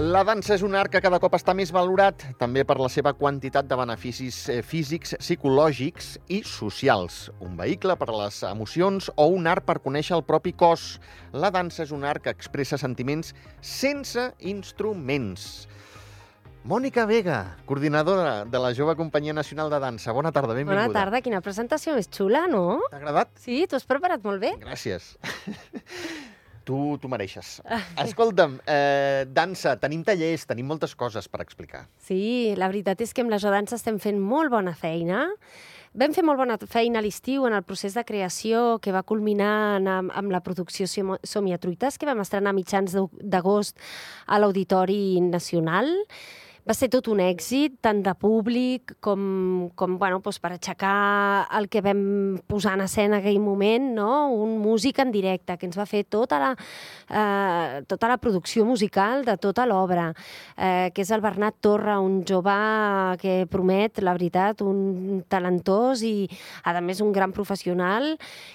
La dansa és un art que cada cop està més valorat, també per la seva quantitat de beneficis eh, físics, psicològics i socials. Un vehicle per a les emocions o un art per conèixer el propi cos. La dansa és un art que expressa sentiments sense instruments. Mònica Vega, coordinadora de la Jove Companyia Nacional de Dansa. Bona tarda, benvinguda. Bona tarda, quina presentació més xula, no? T'ha agradat? Sí, t'ho has preparat molt bé. Gràcies. tu, tu mereixes. Escolta'm, eh, dansa, tenim tallers, tenim moltes coses per explicar. Sí, la veritat és que amb la Jo Dansa estem fent molt bona feina. Vam fer molt bona feina a l'estiu en el procés de creació que va culminar amb, amb la producció Som-hi a Truites, que vam estrenar a mitjans d'agost a l'Auditori Nacional va ser tot un èxit, tant de públic com, com bueno, doncs per aixecar el que vam posar en escena en aquell moment, no? un músic en directe que ens va fer tota la, eh, tota la producció musical de tota l'obra, eh, que és el Bernat Torra, un jove que promet, la veritat, un talentós i, a més, un gran professional,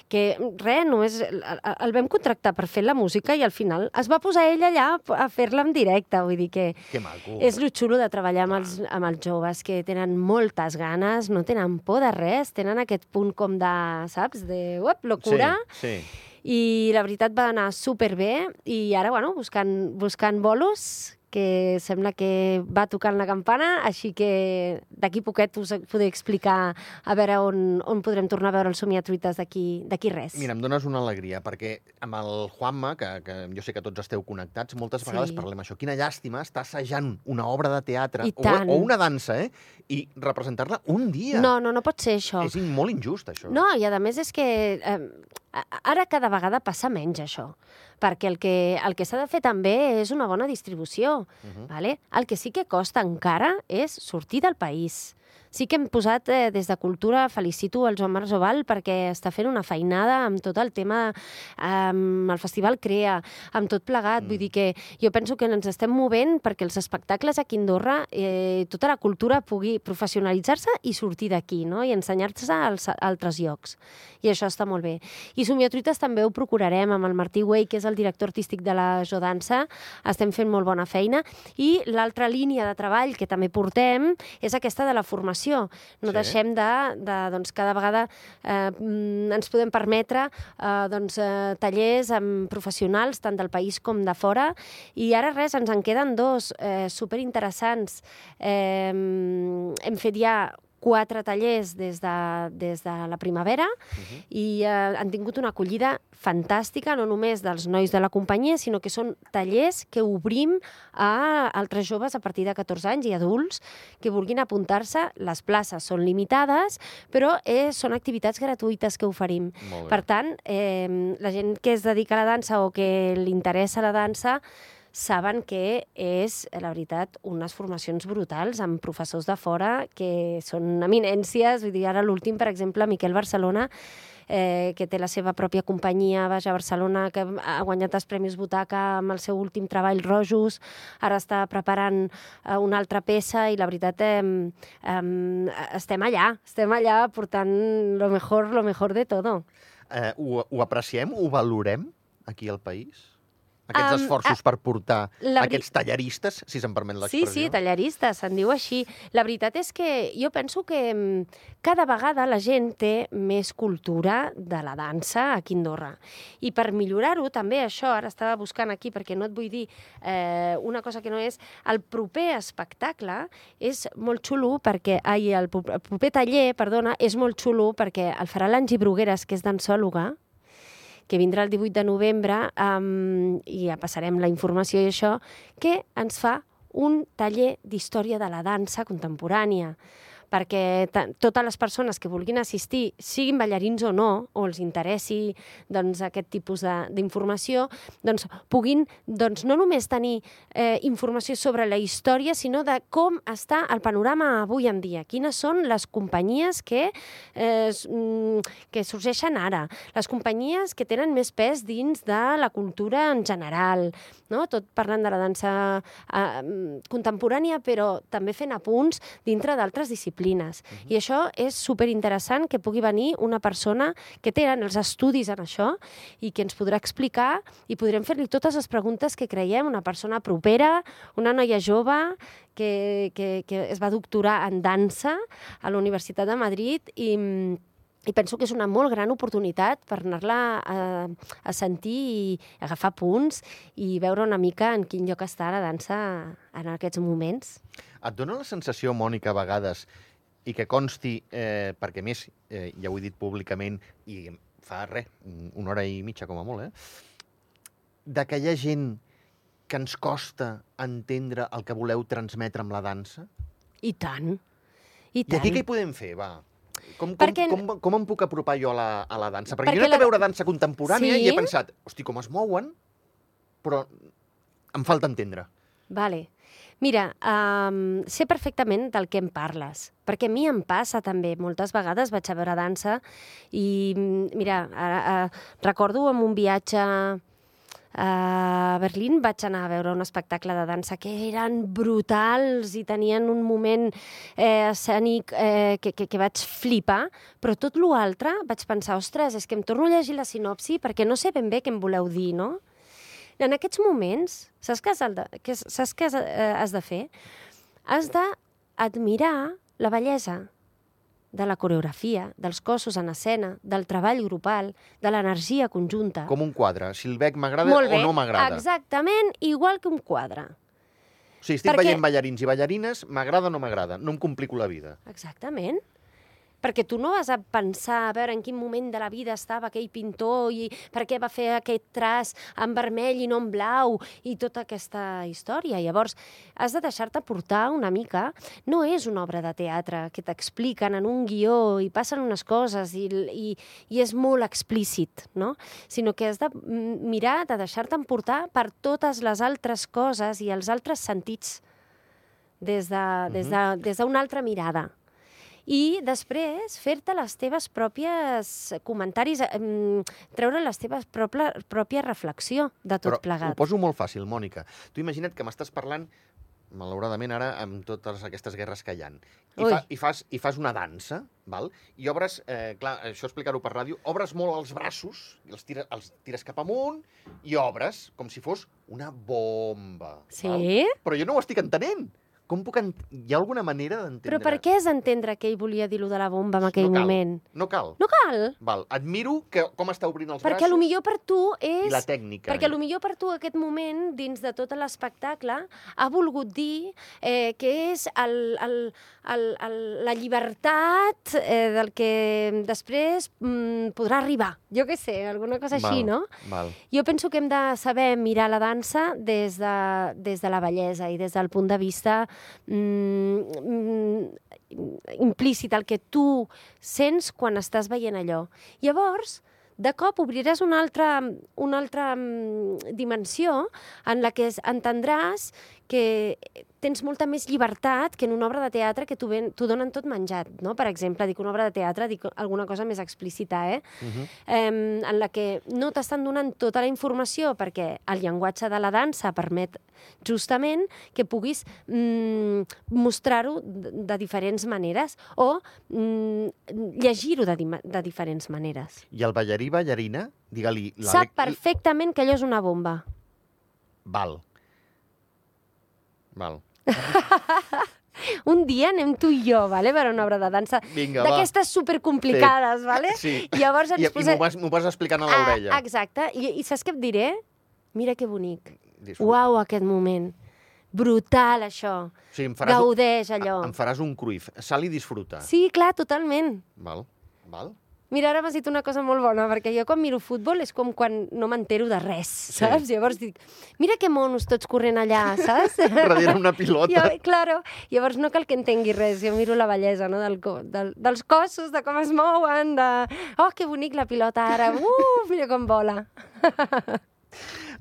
que, res, només el, el vam contractar per fer la música i al final es va posar ell allà a fer-la en directe, vull dir que, que maco. és lo xulo de treballar amb els, amb els joves que tenen moltes ganes, no tenen por de res, tenen aquest punt com de, saps, de, uep, locura. Sí, sí. I la veritat va anar superbé i ara, bueno, buscant, buscant bolos que sembla que va tocant la campana, així que d'aquí poquet us podré explicar a veure on, on podrem tornar a veure el Somiatruites d'aquí res. Mira, em dones una alegria, perquè amb el Juanma, que, que jo sé que tots esteu connectats, moltes sí. vegades parlem això. Quina llàstima estar assajant una obra de teatre o, o una dansa, eh? I representar-la un dia. No, no, no pot ser això. És molt injust, això. No, i a més és que eh, ara cada vegada passa menys això perquè el que, el que s'ha de fer també és una bona distribució. Uh -huh. vale? El que sí que costa encara és sortir del país sí que hem posat eh, des de Cultura, felicito el Joan Marc Joval perquè està fent una feinada amb tot el tema, amb el Festival Crea, amb tot plegat. Mm. Vull dir que jo penso que ens estem movent perquè els espectacles aquí a Andorra, eh, tota la cultura pugui professionalitzar-se i sortir d'aquí, no? i ensenyar-se als altres llocs. I això està molt bé. I Somiatruites també ho procurarem amb el Martí Güell, que és el director artístic de la Jodansa. Estem fent molt bona feina. I l'altra línia de treball que també portem és aquesta de la formació formació. No sí. deixem de, de, doncs, cada vegada eh, ens podem permetre eh, doncs, eh, tallers amb professionals, tant del país com de fora, i ara res, ens en queden dos eh, superinteressants. Eh, hem fet ja quatre tallers des de, des de la primavera uh -huh. i eh, han tingut una acollida fantàstica, no només dels nois de la companyia, sinó que són tallers que obrim a altres joves a partir de 14 anys i adults que vulguin apuntar-se. Les places són limitades, però eh, són activitats gratuïtes que oferim. Per tant, eh, la gent que es dedica a la dansa o que li interessa la dansa saben que és, la veritat, unes formacions brutals amb professors de fora que són eminències. Vull dir, ara l'últim, per exemple, Miquel Barcelona, eh, que té la seva pròpia companyia Baix Barcelona, que ha guanyat els Premis Butaca amb el seu últim treball Rojos, ara està preparant eh, una altra peça i la veritat eh, eh, estem allà, estem allà portant lo mejor, lo mejor de todo. Eh, ho, ho apreciem, ho valorem aquí al país? Aquests um, esforços per portar aquests tallaristes, si se'n permet l'expressió. Sí, sí, tallaristes, se'n diu així. La veritat és que jo penso que cada vegada la gent té més cultura de la dansa a Andorra. I per millorar-ho, també això, ara estava buscant aquí perquè no et vull dir eh, una cosa que no és, el proper espectacle és molt xulo perquè, ai, el proper taller, perdona, és molt xulo perquè el farà l'Angi Brugueres, que és dansòloga, que vindrà el 18 de novembre um, i ja passarem la informació i això, que ens fa un taller d'història de la dansa contemporània perquè totes les persones que vulguin assistir, siguin ballarins o no, o els interessi doncs, aquest tipus d'informació, doncs, puguin doncs, no només tenir eh, informació sobre la història, sinó de com està el panorama avui en dia, quines són les companyies que, eh, mm, que sorgeixen ara, les companyies que tenen més pes dins de la cultura en general, no? tot parlant de la dansa eh, contemporània, però també fent apunts dintre d'altres disciplines disciplines. Uh -huh. I això és superinteressant que pugui venir una persona que té els estudis en això i que ens podrà explicar i podrem fer-li totes les preguntes que creiem, una persona propera, una noia jove que, que, que es va doctorar en dansa a la Universitat de Madrid i i penso que és una molt gran oportunitat per anar-la a, a sentir i agafar punts i veure una mica en quin lloc està la dansa en aquests moments. Et dona la sensació, Mònica, a vegades, i que consti, eh, perquè més, eh, ja ho he dit públicament, i fa res, una hora i mitja com a molt, eh? de que hi ha gent que ens costa entendre el que voleu transmetre amb la dansa? I tant. I, tant. I aquí què hi podem fer, va? Com, com, perquè... com, com em puc apropar jo a la, a la dansa? Perquè, perquè jo he anat la... a veure dansa contemporània sí? i he pensat, hosti, com es mouen, però em falta entendre. Vale. Mira, um, sé perfectament del que em parles, perquè a mi em passa també. Moltes vegades vaig a veure dansa i, mira, ara, uh, recordo amb un viatge a Berlín vaig anar a veure un espectacle de dansa que eren brutals i tenien un moment eh, escènic eh, que, que, que vaig flipar, però tot l'altre vaig pensar, ostres, és que em torno a llegir la sinopsi perquè no sé ben bé què em voleu dir, no? En aquests moments, saps què has de, que, saps què has, eh, has de fer? Has d'admirar la bellesa de la coreografia, dels cossos en escena, del treball grupal, de l'energia conjunta. Com un quadre. Si el veig m'agrada o no m'agrada. Exactament, igual que un quadre. O sigui, estic Perquè... veient ballarins i ballarines, m'agrada o no m'agrada, no em complico la vida. Exactament perquè tu no vas a pensar a veure en quin moment de la vida estava aquell pintor i per què va fer aquest traç en vermell i no en blau i tota aquesta història. Llavors, has de deixar-te portar una mica. No és una obra de teatre que t'expliquen en un guió i passen unes coses i, i, i és molt explícit, no? Sinó que has de mirar, de deixar-te emportar per totes les altres coses i els altres sentits des d'una de, des de, des de altra mirada i després fer-te les teves pròpies comentaris, treure les teves pròpia, pròpia reflexió de tot Però plegat. ho poso molt fàcil, Mònica. Tu imagina't que m'estàs parlant malauradament ara amb totes aquestes guerres que hi ha. I, fa, i, fas, I fas una dansa, val? i obres, eh, clar, això explicar-ho per ràdio, obres molt els braços, i els, tires, els tires cap amunt, i obres com si fos una bomba. Sí? Val? Però jo no ho estic entenent. Com puc ent... Hi ha alguna manera d'entendre... Però per què has d'entendre que ell volia dir-lo de la bomba en aquell no cal, moment? No cal. No cal? Val. Admiro que, com està obrint els perquè braços... Perquè millor per tu és... La tècnica. Perquè eh? millor per tu aquest moment, dins de tot l'espectacle, ha volgut dir eh, que és el, el, el, el, la llibertat eh, del que després mm, podrà arribar. Jo què sé, alguna cosa val, així, no? Val. Jo penso que hem de saber mirar la dansa des de, des de la bellesa i des del punt de vista mm, implícit, el que tu sents quan estàs veient allò. Llavors, de cop obriràs una altra, una altra mm, dimensió en la que entendràs que tens molta més llibertat que en una obra de teatre que t'ho donen tot menjat, no? Per exemple, dic una obra de teatre, dic alguna cosa més explícita, eh? Uh -huh. eh en la que no t'estan donant tota la informació perquè el llenguatge de la dansa permet justament que puguis mm, mostrar-ho de, de diferents maneres o mm, llegir-ho de, de diferents maneres. I el ballarí, ballarina, digue-li... Sap perfectament que allò és una bomba. Val. Val. un dia anem tu i jo, vale? per una obra de dansa d'aquestes supercomplicades, sí. vale? Sí. I llavors ens I, posem... i m'ho vas, vas explicant a l'orella. Ah, exacte. I, I saps què et diré? Mira que bonic. Disfruta. Uau, aquest moment. Brutal, això. Sí, em faràs Gaudeix, allò. Em faràs un cruif. Sal i disfruta. Sí, clar, totalment. Val, val. Mira, ara m'has dit una cosa molt bona, perquè jo quan miro futbol és com quan no m'entero de res, saps? Sí. Llavors dic, mira que monos tots corrent allà, saps? Darrere una pilota. Jo, claro, llavors no cal que entengui res, jo miro la bellesa no? del, del, dels cossos, de com es mouen, de... Oh, que bonic la pilota ara, uh, mira com vola.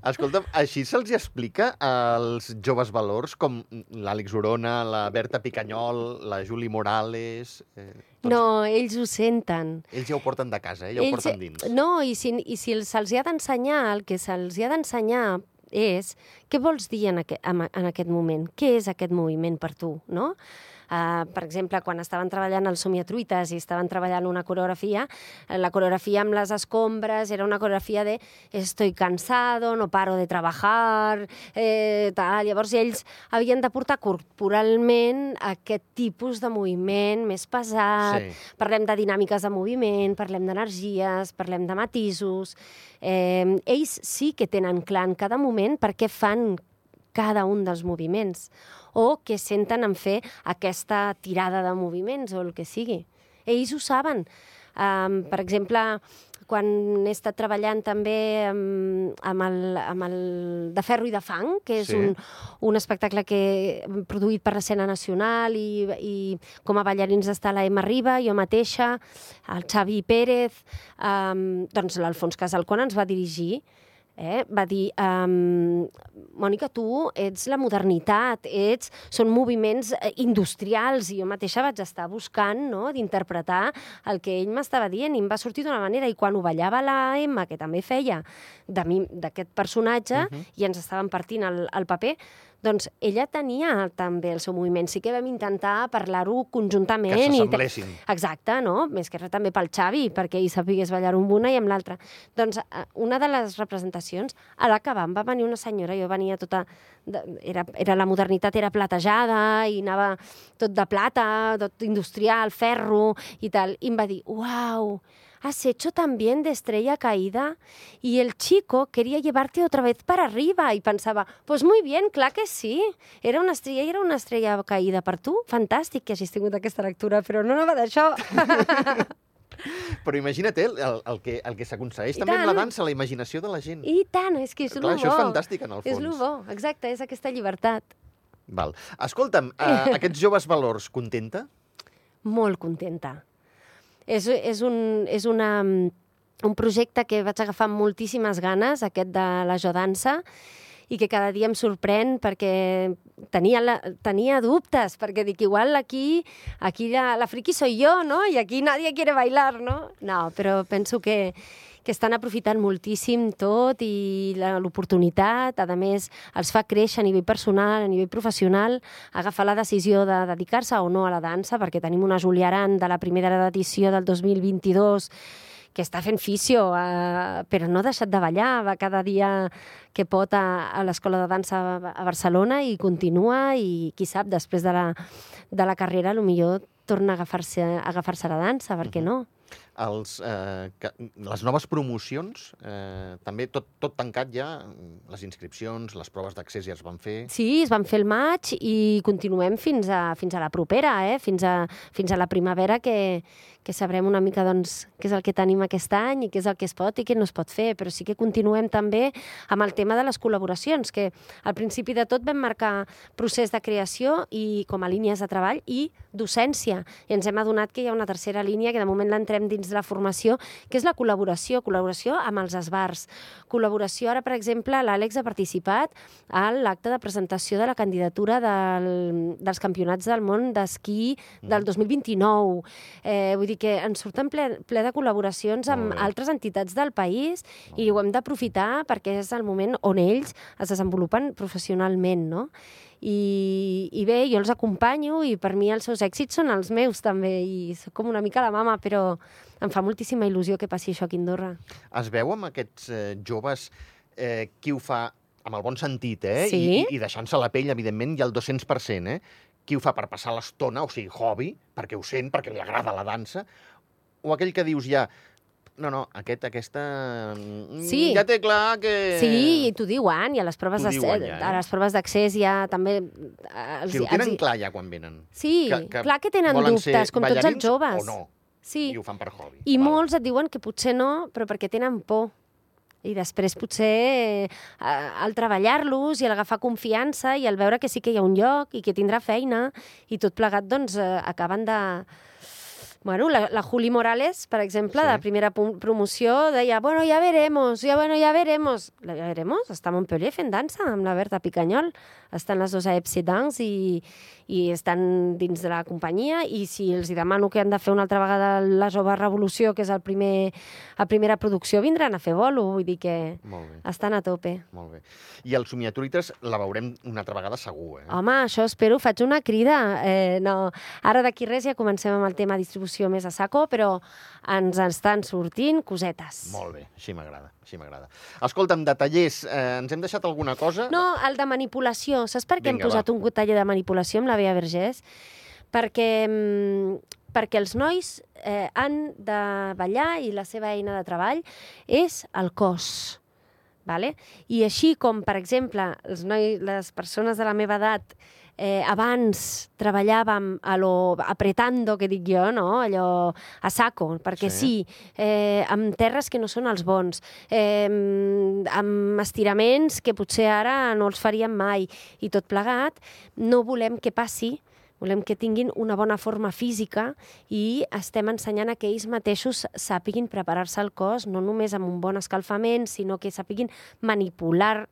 Escolta'm, així se'ls explica als joves valors com l'Àlex Orona, la Berta Picanyol, la Juli Morales... Eh, tots... No, ells ho senten. Ells ja ho porten de casa, eh? ja ells... ho porten dins. No, i si, i si se'ls ha d'ensenyar, el que se'ls ha d'ensenyar és què vols dir en, aqu en, en aquest moment? Què és aquest moviment per tu, no? Uh, per exemple, quan estaven treballant el Somiatruites i estaven treballant una coreografia, eh, la coreografia amb les escombres era una coreografia de estoy cansado, no paro de trabajar, eh, tal. Llavors ells havien de portar corporalment aquest tipus de moviment més pesat. Sí. Parlem de dinàmiques de moviment, parlem d'energies, parlem de matisos. Eh, ells sí que tenen clar en cada moment per què fan cada un dels moviments o que senten en fer aquesta tirada de moviments o el que sigui. Ells ho saben. Um, per exemple, quan he estat treballant també amb, amb, el, amb el De Ferro i de Fang, que és Sí. un, un espectacle que hem produït per l'escena nacional i, i com a ballarins està la Emma Riba, jo mateixa, el Xavi Pérez, um, doncs l'Alfons Casalcón ens va dirigir eh? va dir, um, Mònica, tu ets la modernitat, ets, són moviments eh, industrials, i jo mateixa vaig estar buscant no? d'interpretar el que ell m'estava dient, i em va sortir d'una manera, i quan ho ballava la Emma, que també feia d'aquest personatge, uh -huh. i ens estaven partint el, el paper, doncs ella tenia també el seu moviment. Sí que vam intentar parlar-ho conjuntament. Que i te- s'assemblessin. Exacte, no? Més que res també pel Xavi, perquè ell sapigués ballar amb una i amb l'altra. Doncs eh, una de les representacions, a l'acabar em va venir una senyora, jo venia tota... Era, era la modernitat era platejada i anava tot de plata, tot industrial, ferro i tal, i em va dir, uau, has hecho también de estrella caída y el chico quería llevarte otra vez para arriba y pensava, pues muy bien, clar que sí, era una estrella i era una estrella caïda per tu, fantàstic que hagis tingut aquesta lectura, però no anava d'això. Però imagina't eh, el, el que, el que s'aconsegueix també amb la tant. dansa, la imaginació de la gent. I tant, és que és Clar, lo això és bo. fantàstic, en el És fons. lo bo, exacte, és aquesta llibertat. Val. Escolta'm, eh, aquests joves valors, contenta? molt contenta. És, és, un, és una, un projecte que vaig agafar amb moltíssimes ganes, aquest de la Jo Dansa, i que cada dia em sorprèn perquè tenia, la, tenia dubtes, perquè dic, igual aquí, aquí la, la friki soy yo, ¿no? I aquí nadie quiere bailar, ¿no? No, però penso que, que estan aprofitant moltíssim tot i l'oportunitat, a més, els fa créixer a nivell personal, a nivell professional, agafar la decisió de dedicar-se o no a la dansa, perquè tenim una Júlia Aran de la primera edició del 2022 que està fent fisio, eh, però no ha deixat de ballar, va cada dia que pot a, a l'Escola de Dansa a Barcelona i continua i qui sap, després de la, de la carrera, millor torna a agafar-se a agafar la dansa, per què no? Els, eh, les noves promocions, eh, també tot, tot tancat ja, les inscripcions, les proves d'accés ja es van fer. Sí, es van fer el maig i continuem fins a, fins a la propera, eh? fins, a, fins a la primavera que, que sabrem una mica doncs, què és el que tenim aquest any i què és el que es pot i què no es pot fer, però sí que continuem també amb el tema de les col·laboracions, que al principi de tot vam marcar procés de creació i com a línies de treball i docència. I ens hem adonat que hi ha una tercera línia que de moment l'entrem dins de la formació, que és la col·laboració, col·laboració amb els esbars. Col·laboració, ara, per exemple, l'Àlex ha participat a l'acte de presentació de la candidatura del, dels campionats del món d'esquí del 2029. Eh, vull dir que ens surten ple, ple de col·laboracions amb altres entitats del país i ho hem d'aprofitar perquè és el moment on ells es desenvolupen professionalment, no? I, I bé, jo els acompanyo i per mi els seus èxits són els meus també i soc com una mica la mama, però em fa moltíssima il·lusió que passi això aquí a Andorra. Es veu amb aquests eh, joves eh, qui ho fa amb el bon sentit, eh? Sí. I, i deixant-se la pell, evidentment, i al 200%, eh? Qui ho fa per passar l'estona, o sigui, hobby, perquè ho sent, perquè li agrada la dansa, o aquell que dius ja, no, no, aquest, aquesta... mm, Sí. Ja té clar que... Sí, i t'ho diuen, i a les proves d'accés ja, eh? a les proves d'accés ja també... eh, O Els, sigui, ho tenen els- clar ja quan venen. Sí, que- que clar que tenen dubtes, com tots els joves. O no, Sí, i ho fan per hobby. I Val. molts et diuen que potser no, però perquè tenen por. I després potser eh, al treballar-los i al agafar confiança i al veure que sí que hi ha un lloc i que tindrà feina i tot plegat doncs eh, acaben de Bueno, la, la Juli Morales, per exemple, Sí. de primera pu- promoció, deia, bueno, ja veremos, ja, bueno, ja veremos. La, ja veremos, està a Montpellier fent dansa amb la Berta Picanyol. Estan les dues a Epsi Dance i, i estan dins de la companyia i si els hi demano que han de fer una altra vegada la Jove Revolució, que és el primer, la primera producció, vindran a fer bolo, vull dir que estan a tope. molt bé. I el Somiaturites la veurem una altra vegada segur, eh? Home, això espero, faig una crida. Eh, no. Ara d'aquí res ja comencem amb el tema distribució més a saco, però ens estan sortint cosetes. Molt bé, així m'agrada, així m'agrada. Escolta'm, de tallers, eh, ens hem deixat alguna cosa? No, el de manipulació. Saps per què Vinga, hem posat va. un taller de manipulació amb la Bea Vergés? Perquè, mm, perquè els nois eh, han de ballar i la seva eina de treball és el cos. Vale? I així com, per exemple, els nois, les persones de la meva edat eh, abans treballàvem a lo apretando, que dic jo, no? allò a saco, perquè Sí. sí, eh, amb terres que no són els bons, eh, amb estiraments que potser ara no els faríem mai, i tot plegat, no volem que passi Volem que tinguin una bona forma física i estem ensenyant a que ells mateixos sàpiguin preparar-se el cos, no només amb un bon escalfament, sinó que sàpiguin manipular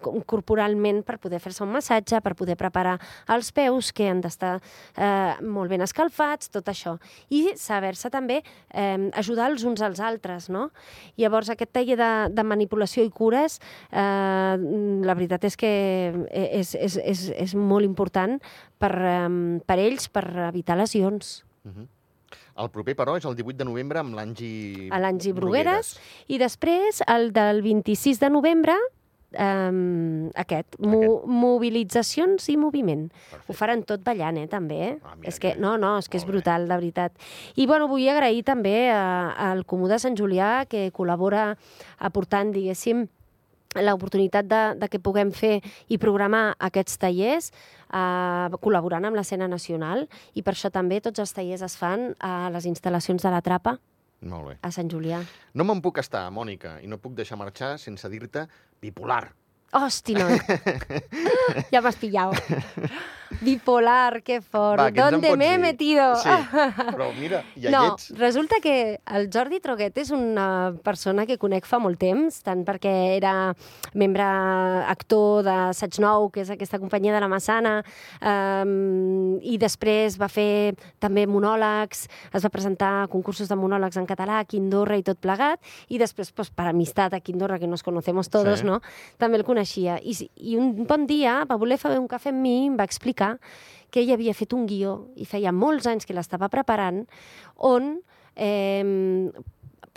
corporalment per poder fer-se un massatge, per poder preparar els peus, que han d'estar eh, molt ben escalfats, tot això. I saber-se també eh, ajudar els uns als altres, no? Llavors, aquest taller de, de manipulació i cures, eh, la veritat és que és, és, és, és molt important per, eh, per ells, per evitar lesions. Mhm. El proper, però, és el 18 de novembre amb l'Angi... A l'Angi Brugueres. I després, el del 26 de novembre, um, aquest, mo mobilitzacions i moviment. Perfecte. Ho faran tot ballant, eh, també. Eh? Ah, mira, és que, no, no, és que és Molt bé. brutal, de veritat. I, bueno, vull agrair també a- al Comú de Sant Julià, que col·labora aportant, diguéssim, l'oportunitat de, de que puguem fer i programar aquests tallers eh, col·laborant amb l'escena nacional i per això també tots els tallers es fan a les instal·lacions de la Trapa Molt bé. a Sant Julià. No me'n puc estar, Mònica, i no puc deixar marxar sense dir-te bipolar. Hosti, noi. ya me has pillado. Bipolar, qué fort. Va, ¿Dónde me he metido? Sí, però mira, ja no, ets. resulta que el Jordi Troguet és una persona que conec fa molt temps, tant perquè era membre actor de Saig Nou, que és aquesta companyia de la Massana, um, i després va fer també monòlegs, es va presentar a concursos de monòlegs en català a Quindorra i tot plegat, i després, pues, per amistat a Quindorra, que nos conocemos todos, Sí. no? també el coneixia. I, I un bon dia va voler fer un cafè amb mi em va explicar que ell havia fet un guió i feia molts anys que l'estava preparant on eh,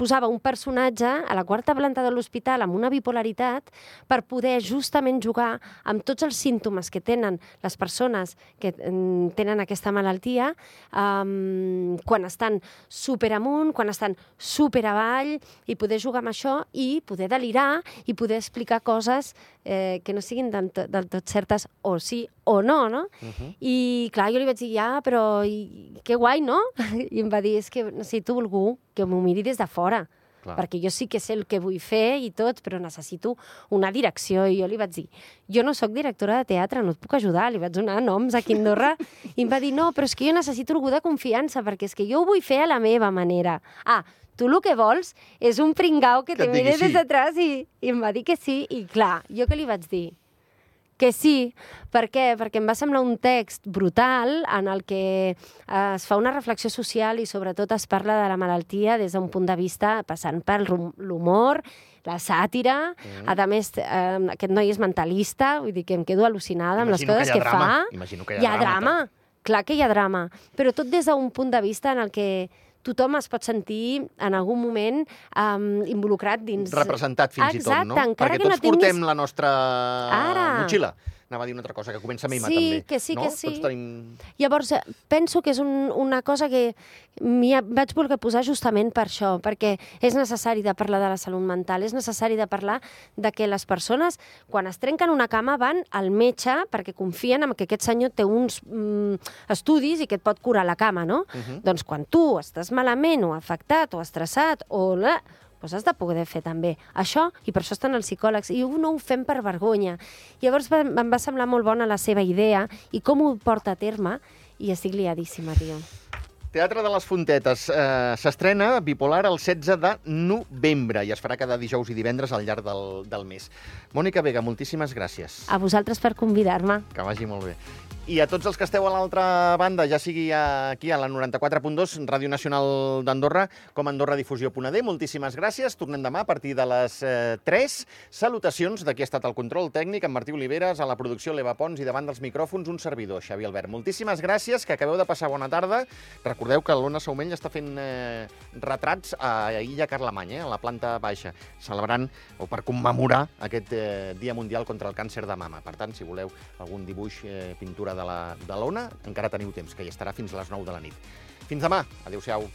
posava un personatge a la quarta planta de l'hospital amb una bipolaritat per poder justament jugar amb tots els símptomes que tenen les persones que mm, tenen aquesta malaltia um, quan estan super amunt, quan estan super avall i poder jugar amb això i poder delirar i poder explicar coses eh, que no siguin del, to- del tot certes o sí o no, no? Uh -huh. I clar, jo li vaig dir, ja, però i, que guai, no? I em va dir, és que necessito algú que m'ho miri des de fora, Clar. perquè jo sí que sé el que vull fer i tot, però necessito una direcció. I jo li vaig dir, jo no sóc directora de teatre, no et puc ajudar. Li vaig donar noms a Andorra i em va dir, no, però és que jo necessito algú de confiança, perquè és que jo ho vull fer a la meva manera. Ah, tu el que vols és un pringau que, Que te mire sí. des d'atràs i, i em va dir que sí. I clar, jo què li vaig dir? Que sí. Per què? Perquè em va semblar un text brutal en el que eh, es fa una reflexió social i sobretot es parla de la malaltia des d'un punt de vista passant per l'hum- l'humor, la sàtira, Mm. a més, eh, aquest noi és mentalista, vull dir que em quedo al·lucinada amb les Imagino que coses hi ha que, drama. fa. Imagino que hi ha hi ha drama, drama, clar que hi ha drama, però tot des d'un punt de vista en el que tothom es pot sentir en algun moment um, involucrat dins... Representat fins i tot, no? Exacte, encara Perquè que no tots portem tinguis- la nostra Ara. motxilla. Anava a dir una altra cosa, que comença a mi Sí, també. que sí, no? que sí. Tots tenim... Llavors, eh, penso que és un, una cosa que m'hi vaig voler posar justament per això, perquè és necessari de parlar de la salut mental, és necessari de parlar de que les persones, quan es trenquen una cama, van al metge perquè confien en que aquest senyor té uns mm, estudis i que et pot curar la cama, no? Uh -huh. Doncs quan tu estàs malament o afectat o estressat o la, doncs has de poder fer també això, i per això estan els psicòlegs, i no ho fem per vergonya. Llavors em va semblar molt bona la seva idea i com ho porta a terme, i estic liadíssima, tio. Teatre de les Fontetes eh, s'estrena Bipolar el 16 de novembre i es farà cada dijous i divendres al llarg del, del mes. Mònica Vega, moltíssimes gràcies. A vosaltres per convidar-me. Que vagi molt bé. I a tots els que esteu a l'altra banda, ja sigui aquí a la 94.2, Ràdio Nacional d'Andorra, com AndorraDifusió.d, moltíssimes gràcies. Tornem demà a partir de les eh, 3. Salutacions de qui ha estat el control tècnic, en Martí Oliveres, a la producció l'Eva Pons i davant dels micròfons un servidor, Xavi Albert. Moltíssimes gràcies, que acabeu de passar bona tarda. Recordeu que l'Ona Saumell està fent eh, retrats a Illa Carlemany, eh, a la planta baixa, celebrant o per commemorar aquest eh, Dia Mundial contra el Càncer de Mama. Per tant, si voleu algun dibuix, eh, pintura de l'Ona, encara teniu temps, que hi estarà fins a les 9 de la nit. Fins demà. Adéu-siau.